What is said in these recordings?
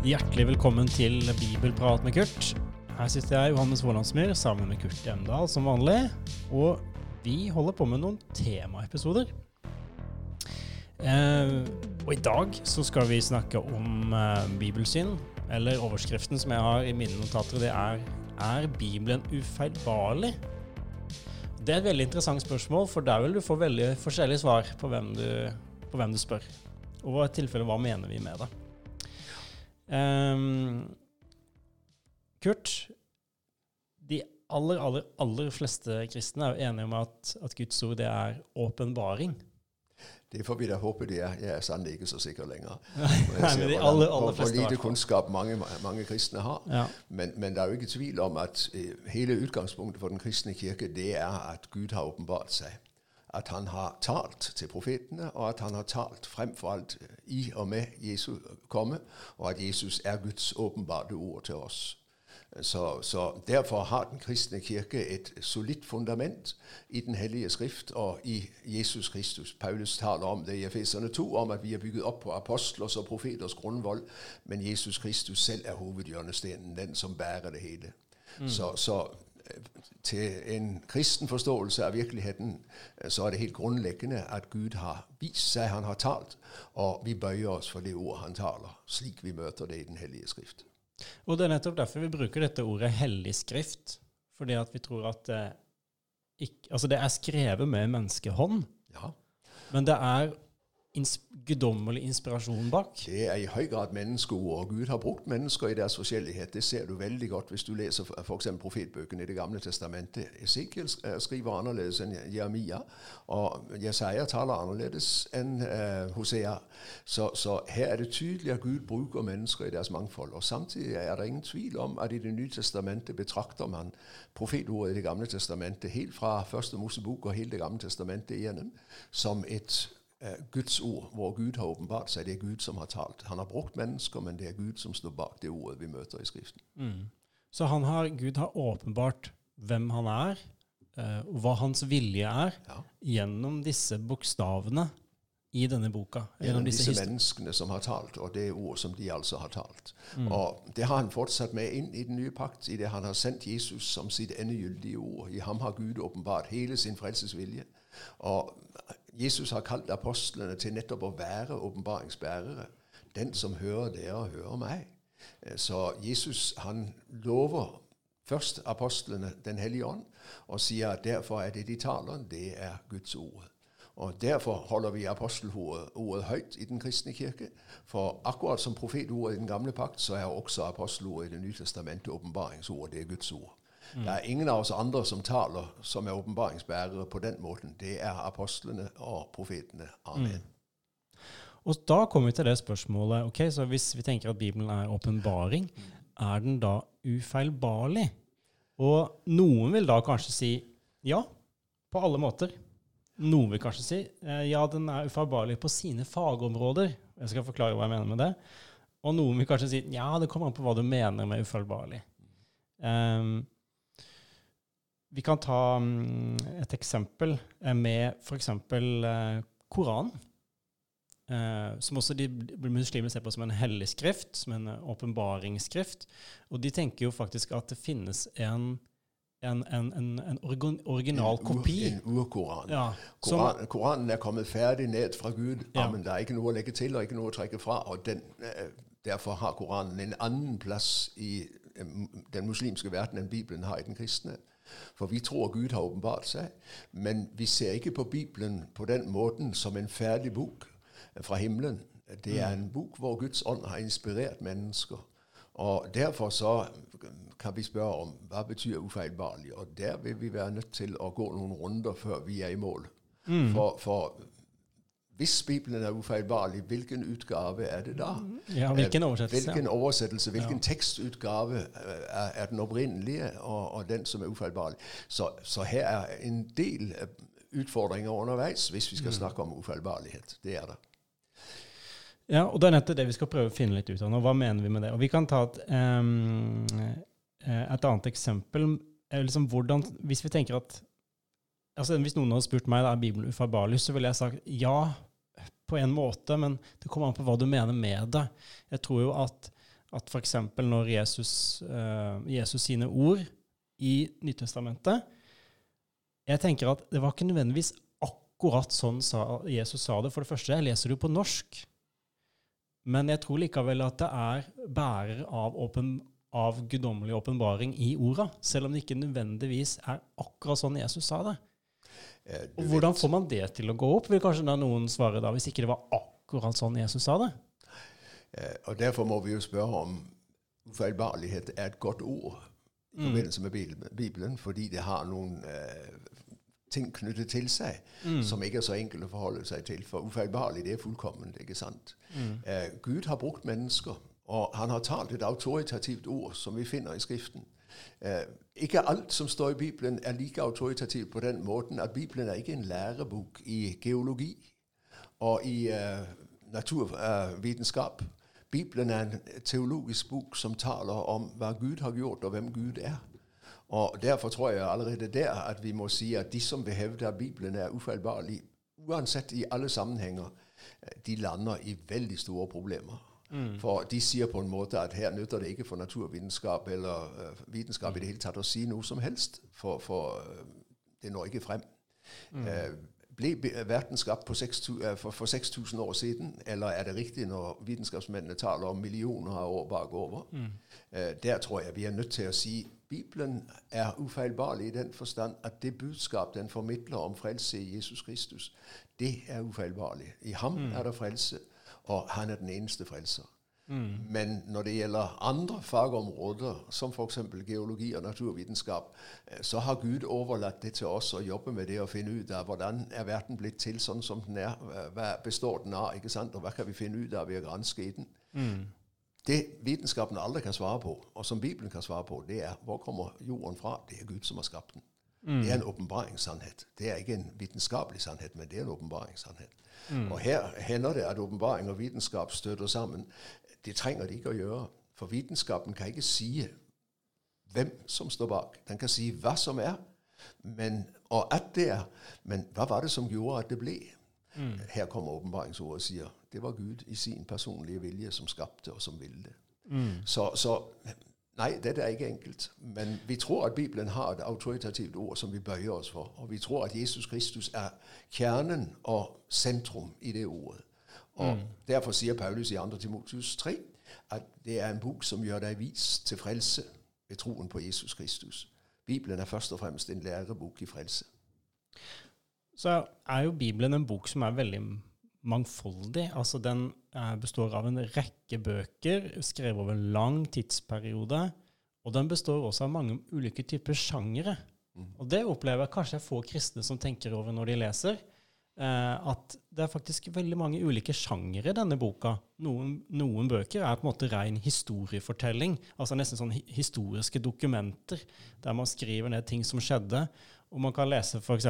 Hjertelig velkommen til Bibelprat med Kurt. Her sitter jeg, Johannes Vålandsmyr, sammen med Kurt Hjemdal som vanlig. Og vi holder på med noen temaepisoder. Eh, og i dag så skal vi snakke om eh, bibelsyn, eller overskriften som jeg har i mine notater, det er Er Bibelen ufeilbarlig? Det er et veldig interessant spørsmål, for der vil du få veldig forskjellige svar på hvem du, på hvem du spør. Og i tilfelle, hva mener vi med det? Um, Kurt, de aller, aller, aller fleste kristne er jo enige om at, at Guds ord det er åpenbaring. Det får vi da håpe det er. Jeg er sannelig ikke så sikker lenger. Nei, men de aller, aller hvor fleste lite kunnskap mange, mange kristne har. Ja. Men, men det er jo ikke tvil om at eh, hele utgangspunktet for den kristne kirke det er at Gud har åpenbart seg. At han har talt til profetene, og at han har talt fremfor alt eh, i og med Jesu komme, og at Jesus er Guds åpenbarte ord til oss. Så, så Derfor har den kristne kirke et solidt fundament i Den hellige skrift og i Jesus Kristus. Paulus taler om det i Efeserne 2, om at vi er bygget opp på apostlers og profeters grunnvoll, men Jesus Kristus selv er hovedhjørnestenen, den som bærer det hele. Så, så eh, til en kristen forståelse av virkeligheten, eh, så er det helt grunnleggende at Gud har vist seg, han har talt, og vi bøyer oss for det ord han taler, slik vi møter det i Den hellige skrift. Og det er nettopp derfor vi bruker dette ordet hellig skrift. Fordi at vi tror at det, ikke, altså det er skrevet med menneskehånd, Ja, men det er ins guddommelig inspirasjon bak. Det er i høy grad menneskeord, og Gud har brukt mennesker i deres forskjellighet. Det ser du veldig godt hvis du leser f.eks. profetbøkene i Det gamle testamentet. Esekiel eh, skriver annerledes enn Jeremia, og Jesaja taler annerledes enn eh, Hosea. Så, så her er det tydelig at Gud bruker mennesker i deres mangfold. Og Samtidig er det ingen tvil om at i Det nye testamentet betrakter man profetordet i Det gamle testamentet helt fra første Mosebok og hele Det gamle testamentet igjennom som et Guds ord, hvor Gud har åpenbart seg. Det er Gud som har talt. Han har brukt mennesker, men det er Gud som står bak det ordet vi møter i Skriften. Så han har, Gud har åpenbart hvem han er, eh, og hva hans vilje er, Ja. gjennom disse bokstavene i denne boka. Gjennom disse disse menneskene som har talt, og det ord som de altså har talt. Og Det har han fortsatt med inn i den nye pakt, i det han har sendt Jesus som sitt endegyldige ord. I ham har Gud åpenbart hele sin frelsesvilje. Og Jesus har kalt apostlene til nettopp å være åpenbaringsbærere. Den som hører dere, hører meg. Eh, Så Jesus han lover først apostlene Den hellige ånd, og sier at derfor er det de taler, det er Guds ord. Og Derfor holder vi apostelordet høyt i den kristne kirke. For akkurat som profetordet i den gamle pakt, så er også apostelordet i Det nye testamentet åpenbaringsordet. Det er Guds ord. Det er ingen av oss andre som taler som er åpenbaringsbærere på den måten. Det er apostlene og profetene. Amen. Og da kommer vi til det spørsmålet ok, så Hvis vi tenker at Bibelen er åpenbaring, er den da ufeilbarlig? Og noen vil da kanskje si ja, på alle måter. Noen vil kanskje si eh, ja, den er ufeilbarlig på sine fagområder. Jeg skal forklare hva jeg mener med det. Og noen vil kanskje si ja, det kommer an på hva du mener med ufeilbarlig. Um, vi kan ta mm, et eksempel eh, med f.eks. Uh, Koranen. Uh, som også de muslimer ser på som en hellig skrift, som en eh, åpenbaringsskrift. Og de tenker jo faktisk at det finnes en, en, en, en, en original kopi. En urkoran. Ja, koran, Koranen er kommet ferdig ned fra Gud, Ja. men det er ikke noe å legge til og ikke noe å trekke fra. og den, eh, Derfor har Koranen en annen plass i eh, den muslimske verden enn Bibelen har i den kristne. For vi tror Gud har åpenbart seg, men vi ser ikke på Bibelen på den måten som en ferdig bok fra himmelen. Det er en bok hvor Guds ånd har inspirert mennesker. Og Derfor så kan vi spørre om hva betyr ufeilbarlig. Og der vil vi være nødt til å gå noen runder før vi er i mål. For, for hvis Bibelen er ufeilbarlig, hvilken utgave er det da? ja, hvilken oversettelse? Hvilken oversettelse, hvilken tekstutgave eh, er, den opprinnelige, og, og den som er ufeilbarlig. Så, så her er en del eh, utfordringer underveis hvis vi skal snakke om ufeilbarlighet. Det er det. Ja, og det er nettopp det vi skal prøve å finne litt ut av nå. Hva mener vi med det? Og vi kan ta et, eh, et annet eksempel. liksom hvordan, Hvis vi tenker at altså Hvis noen hadde spurt meg da er Bibelen ufeilbarlig, så ville jeg sagt ja, på en måte, men det kommer an på hva du mener med det. Jeg tror jo at, at f.eks. når Jesus, uh, Jesus sine ord i Nyttestamentet Jeg tenker at det var ikke nødvendigvis akkurat sånn sa, Jesus sa det. For det første, jeg leser det jo på norsk. Men jeg tror likevel at det er bærer av, av guddommelig åpenbaring i orda, selv om det ikke nødvendigvis er akkurat sånn Jesus sa det. Og Hvordan får man det til å gå opp, vil kanskje da noen svare da, hvis ikke det var akkurat sånn Jesus sa det? Eh, og Derfor må vi jo spørre om ufeilbarlighet er et godt ord i mm. forbindelse med Bibelen, fordi det har noen eh, ting knyttet til seg mm. som ikke er så enkelt å forholde seg til. For ufeilbarlig, det er fullkomment, ikke sant? Mm. Eh, Gud har brukt mennesker, og han har talt et autoritativt ord som vi finner i Skriften. Eh, ikke alt som står i Bibelen, er like autoritativt på den måten at Bibelen er ikke en lærebok i geologi og i uh, naturvitenskap. Uh, Bibelen er en teologisk bok som taler om hva Gud har gjort, og hvem Gud er. Og Derfor tror jeg allerede der at vi må si at de som vil hevde at Bibelen er ufeilbarlig, uansett i alle sammenhenger, de lander i veldig store problemer. Mm. For de sier på en måte at her nytter det ikke for naturvitenskap eller uh, vitenskap mm. i det hele tatt å si noe som helst, for, for uh, det når ikke frem. Mm. Uh, ble verden skapt 6, for, for 6000 år siden, eller er det riktig når vitenskapsmennene taler om millioner av år bakover? Mm. der tror jeg vi er nødt til å si Bibelen er ufeilbarlig i den forstand at det budskap den formidler om frelse i Jesus Kristus, det er ufeilbarlig. I ham mm. er det frelse og han er den eneste frelser. Mm. Men når det gjelder andre fagområder, som f.eks. geologi og naturvitenskap, eh, så har Gud overlatt det til oss å jobbe med det og finne ut av hvordan er verden blitt til sånn som den er. Hva består den av, ikke sant? og hva kan vi finne ut av ved å granske i den? Mm. Det vitenskapen aldri kan svare på, og som Bibelen kan svare på, det er hvor kommer jorden fra? Det er Gud som har skapt den. Mm. Det er en åpenbaringssannhet. Det er ikke en vitenskapelig sannhet, men det er en åpenbaringssannhet. Mm. Og her hender det at åpenbaring og vitenskap støtter sammen. Det trenger de ikke å gjøre. For vitenskapen kan ikke si hvem som står bak. Den kan si hva som er, men, og at det er. Men hva var det som gjorde at det ble? Mm. Her kommer åpenbaringsordet og sier det var Gud i sin personlige vilje som skapte og som ville det. Mm. Så, så Nei, dette er ikke enkelt. Men vi tror at Bibelen har et autoritativt ord som vi bøyer oss for. Og vi tror at Jesus Kristus er kjernen og sentrum i det ordet. Og mm. Derfor sier Paulus i 2. Timotius 3 at det er en bok som gjør deg vis til frelse ved troen på Jesus Kristus. Bibelen er først og fremst en lærebok i frelse. Så er jo Bibelen en bok som er veldig mangfoldig. Altså den eh, består av en rekke bøker skrevet over en lang tidsperiode. Og den består også av mange ulike typer sjangere. Mm. Og det opplever jeg kanskje få kristne som tenker over når de leser. Eh, at det er faktisk veldig mange ulike sjangere i denne boka. Noen, noen, bøker er på en måte ren historiefortelling. Altså nesten sånn historiske dokumenter der man skriver ned ting som skjedde. Og man kan lese f.eks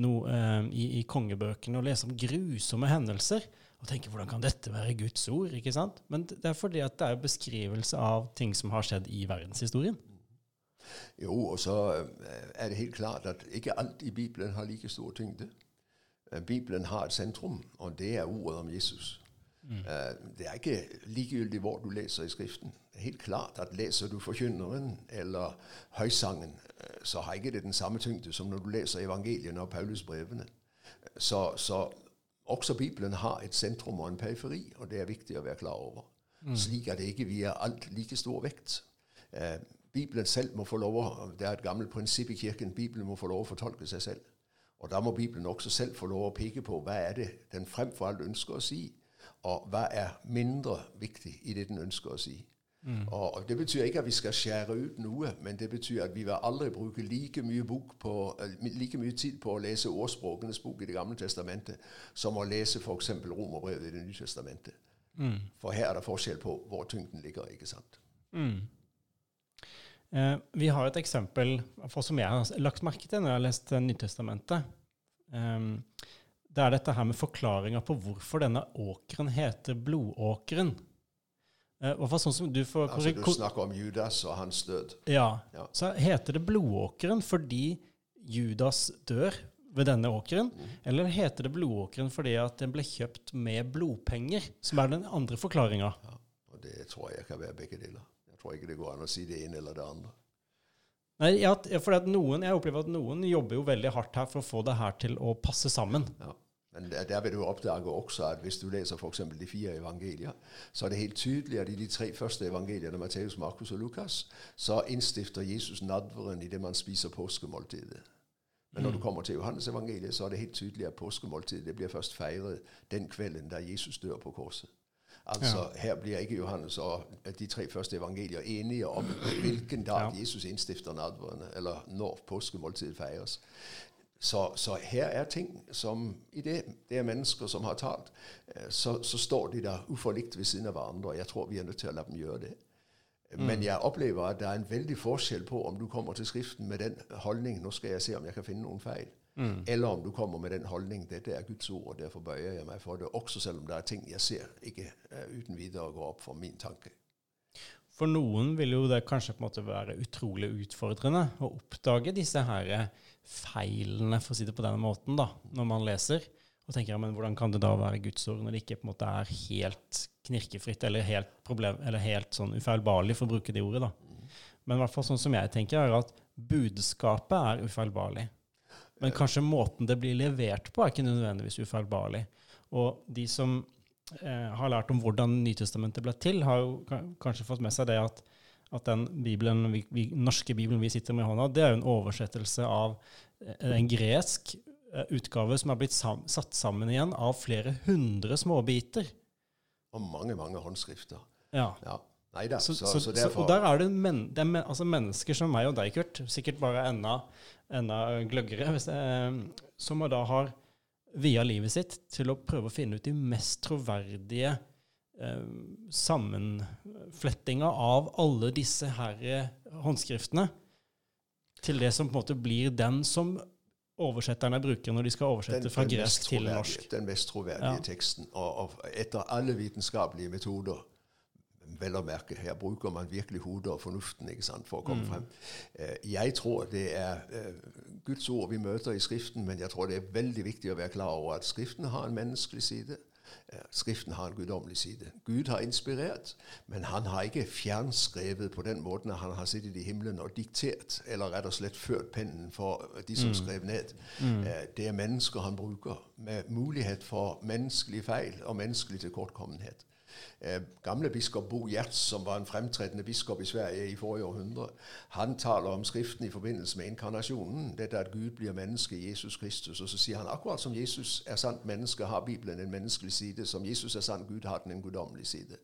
no, eh, i, i, kongebøkene og lese om grusomme hendelser og tenke hvordan kan dette være Guds ord? ikke sant? Men det er fordi at det er beskrivelse av ting som har skjedd i verdenshistorien. Jo, og så eh, er det helt klart at ikke alt i Bibelen har like stor tyngde. Eh, Bibelen har et sentrum, og det er ordet om Jesus. Mm. Uh, det er ikke likegyldig hvor du leser i Skriften. Det er helt klart at leser du Forkynneren eller Høysangen, så har ikke det den samme tyngde som når du leser evangeliene og Paulusbrevene. Så, så også Bibelen har et sentrum og en periferi, og det er viktig å være klar over. Mm. Slik at det ikke vier alt like stor vekt. Eh, Bibelen selv må få lov å, Det er et gammelt prinsipp i Kirken. Bibelen må få lov å fortolke seg selv. Og da må Bibelen også selv få lov å peke på hva er det den fremfor alt ønsker å si, og hva er mindre viktig i det den ønsker å si. Mm. Og, Det betyr ikke at vi skal skjære ut noe, men det betyr at vi vil aldri bruke like mye, på, uh, like mye tid på å lese ordspråkenes bok i Det gamle testamentet som å lese f.eks. Romerbrevet i Det nye testamentet. Mm. For her er det forskjell på hvor tyngden ligger. ikke sant? Mm. Eh, vi har et eksempel for som jeg har lagt merke til når jeg har lest Nytestamentet. Um, det er dette her med forklaringa på hvorfor denne åkeren heter Blodåkeren. Eh, sånn som du får Altså, du snakker om Judas og hans død. Ja. Ja. Så heter det blodåkeren fordi Judas dør ved denne åkeren, eller heter det blodåkeren fordi at den ble kjøpt med blodpenger, som er den andre forklaringa? Ja. Og det tror jeg kan være begge deler. Jeg tror ikke det går an å si det ene eller det andre. Nei, ja, for at noen, jeg opplever at noen jobber jo veldig hardt her for å få det her til å passe sammen. Ja. Men der, vil du oppdage også at hvis du leser f.eks. de fire evangelier, så er det helt tydelig at i de tre første evangeliene, Matteus, Markus og Lukas, så innstifter Jesus nadveren i det man spiser påskemåltidet. Men når du kommer til Johannes evangeliet, så er det helt tydelig at påskemåltidet det blir først feiret den kvelden da Jesus dør på korset. Altså, Her blir ikke Johannes og de tre første evangelier enige om hvilken dag Ja. Jesus innstifter nadveren, eller når påskemåltidet feires. Så, så her er ting som I det, det er mennesker som har talt, eh, så, så står de der uforlikt ved siden av hverandre. og Jeg tror vi er nødt til å la dem gjøre det. Men jeg opplever at det er en veldig forskjell på om du kommer til Skriften med den holdning nå skal jeg se om jeg kan finne noen feil, eller om du kommer med den holdning dette er Guds ord, og derfor bøyer jeg meg for det, også selv om det er ting jeg ser ikke uh, uten videre går opp for min tanke. For noen vil jo det kanskje på en måte være utrolig utfordrende å oppdage disse her feilene, for å si det på denne måten, da, når man leser. Og tenker, ja, men hvordan kan det da være Guds ord når det ikke på en måte er helt knirkefritt, eller helt, problem, eller helt sånn ufeilbarlig, for å bruke det ordet, da. Men i hvert fall sånn som jeg tenker, er at budskapet er ufeilbarlig. Men kanskje måten det blir levert på, er ikke nødvendigvis ufeilbarlig. Og de som har lært om hvordan Nytestamentet ble til, har jo kanskje fått med seg det at, at den bibelen, vi, vi, norske bibelen vi sitter med i hånda, det er jo en oversettelse av eh, en gresk eh, utgave som er blitt sam, satt sammen igjen av flere hundre småbiter. Og mange, mange håndskrifter. Ja. Ja. Neida. Så, Så, så, så, så, derfor og der er det, men, det er men, altså mennesker som meg og deg, Kurt, sikkert bare enda, enda gløggere, hvis eh, som da har via livet sitt til å prøve å finne ut de mest troverdige eh, sammenflettinga av alle disse her eh, håndskriftene til det som på en måte blir den som oversetterne bruker når de skal oversette fra gresk til norsk. Den mest troverdige Ja. teksten. Og, og etter alle vitenskapelige metoder, vel å merke, her bruker man virkelig hodet og fornuften ikke sant, for å Mm. komme frem. Eh, Jeg tror det er eh, Guds ord vi møter i Skriften, men jeg tror det er veldig viktig å være klar over at Skriften har en menneskelig side. Eh, Skriften har en guddommelig side. Gud har inspirert, men han har ikke fjernskrevet på den måten at han har sittet i himmelen og diktert, eller rett og slett ført pennen for de som skrev ned. Mm. Det er mennesker han bruker, med mulighet for menneskelig feil og menneskelig tilkortkommenhet. Eh, gamle biskop Bo Gjertz, som var en fremtredende biskop i Sverige i forrige århundre, han taler om Skriften i forbindelse med inkarnasjonen. Dette at Gud blir menneske i Jesus Kristus. Og så sier han akkurat som Jesus er sant menneske, har Bibelen en menneskelig side. Som Jesus er sann Gud, har den en guddommelig side.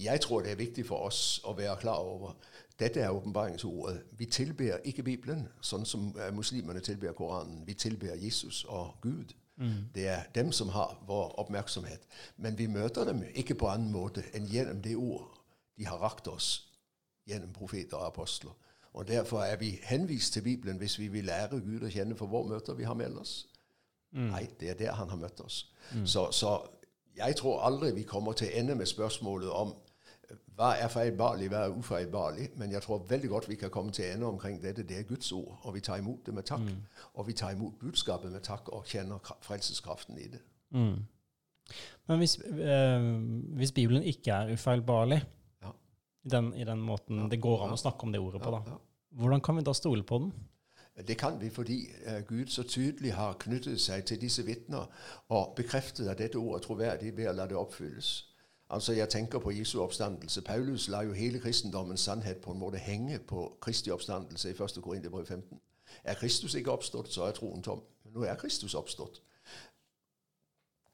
Jeg tror det er viktig for oss å være klar over dette er åpenbaringsordet. Vi tilber ikke Bibelen, sånn som eh, muslimene tilber Koranen. Vi tilber Jesus og Gud. Det er dem som har vår oppmerksomhet. Men vi møter dem ikke på annen måte enn gjennom det ord de har rakt oss gjennom profeter og apostler. Og Derfor er vi henvist til Bibelen hvis vi vil lære Gud å kjenne for hvor møter vi ham ellers. Nei, det er der han har møtt oss. Så, så jeg tror aldri vi kommer til å ende med spørsmålet om hva er feilbarlig, hva er ufeilbarlig, men jeg tror veldig godt vi kan komme til ende omkring dette. Det er Guds ord, og vi tar imot det med takk. Og vi tar imot budskapet med takk og kjenner frelseskraften i det. Mm. Men hvis, øh, hvis Bibelen ikke er ufeilbarlig, Ja. i, den, i den måten Ja. det går an å snakke om det ordet på, da, ja. hvordan kan vi da stole på den? Det kan vi fordi eh, Gud så tydelig har knyttet seg til disse vitner og bekreftet at dette ordet er troverdig ved å la det oppfylles. Altså Jeg tenker på Jesu oppstandelse. Paulus la jo hele kristendommens sannhet på en måte henge på Kristi oppstandelse i 1. Korinterbrev 15. Er Kristus ikke oppstått, så er troen tom. Men nå er Kristus oppstått.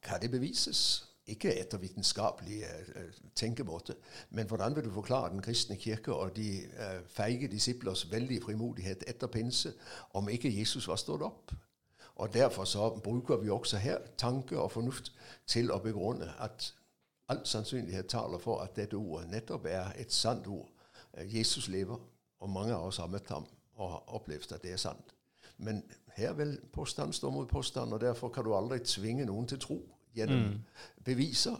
Kan det bevises? Ikke etter vitenskapelig uh, tenkemåte, men hvordan vil du forklare den kristne kirke og de uh, feige disiplers veldige frimodighet etter pinse om ikke Jesus var stått opp? Og Derfor så bruker vi også her tanke og fornuft til å begrunne at all sannsynlighet taler for at dette ordet nettopp er et sant ord. Jesus lever, og mange av oss har møtt ham og har opplevd at det er sant. Men her vil påstand stå mot påstand, og derfor kan du aldri tvinge noen til tro gjennom beviser.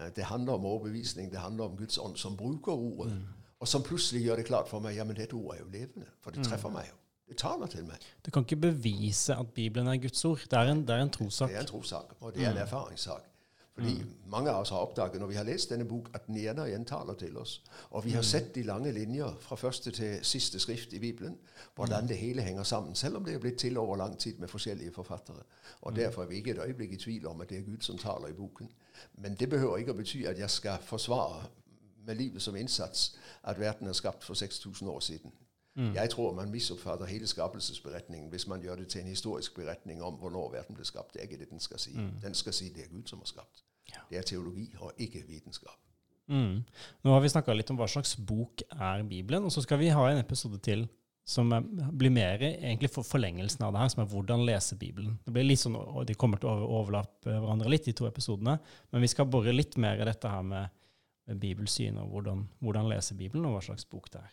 Eh, Det handler om overbevisning, det handler om Guds ånd som bruker ordet, og som plutselig gjør det klart for meg ja, men dette ordet er jo levende, for det treffer meg jo. Det taler til meg. Du kan ikke bevise at Bibelen er Guds ord. Det er en, det er en trossak. Det er en trossak, og det er en erfaringssak. Fordi mange av oss har oppdaget når vi har lest denne bok, at den igjen og igjen taler til oss. Og vi har sett de lange linjer fra første til siste skrift i Bibelen, hvordan det hele henger sammen, selv om det er blitt til over lang tid med forskjellige forfattere. Og derfor er vi ikke et øyeblikk i tvil om at det er Gud som taler i boken. Men det behøver ikke å bety at jeg skal forsvare med livet som innsats at verden er skapt for 6000 år siden. Jeg tror man misoppfatter hele skapelsesberetningen hvis man gjør det til en historisk beretning om hvornår verden ble skapt. Det er ikke det den skal si. Den skal si det er Gud som har skapt. Det er teologi og ikke vitenskap. Mm. Nå har vi snakka litt om hva slags bok er Bibelen, og så skal vi ha en episode til som er, blir mer egentlig for forlengelsen av det her, som er hvordan lese Bibelen. Det blir litt sånn, og De kommer til å overlappe hverandre litt, de to episodene, men vi skal bore litt mer i dette her med, med bibelsyn og hvordan, hvordan lese Bibelen, og hva slags bok det er.